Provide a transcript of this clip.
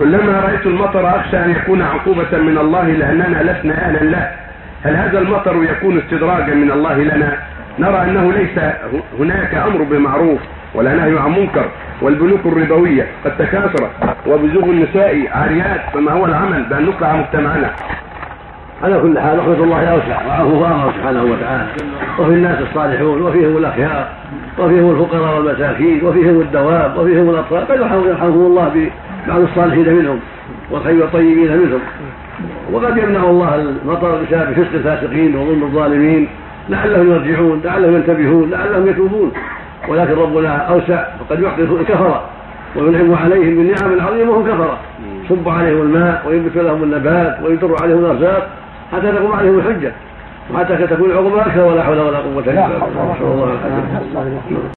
كلما رأيت المطر أخشى أن يكون عقوبة من الله لأننا لسنا أهلا له. هل هذا المطر يكون استدراجا من الله لنا؟ نرى أنه ليس هناك أمر بمعروف ولا نهي عن منكر. والبنوك الربوية قد تكاثرت وبزوغ النساء عاريات فما هو العمل؟ بأن نقلع مجتمعنا. على كل حال رحمة الله أوسع وعفوه أمر سبحانه وتعالى. وفي الناس الصالحون وفيهم الأخيار وفيهم الفقراء والمساكين وفيهم الدواب وفيهم الأطفال بل يرحمهم الله ببعض الصالحين منهم والخير الطيبين منهم. وقد يمنع الله المطر بسبب فسق الفاسقين وظلم الظالمين. لعلهم يرجعون لعلهم ينتبهون لعلهم يتوبون. ولكن ربنا أوسع فقد يعطي الكفره وينعم عليهم بالنعم العظيمة وهم كفرة. صب عليهم الماء وينبت لهم النبات ويدر عليهم الأرزاق. حتى تقوم عليهم الحجه وحتى تكون العقوبه أكثر ولا حول ولا قوه الا بالله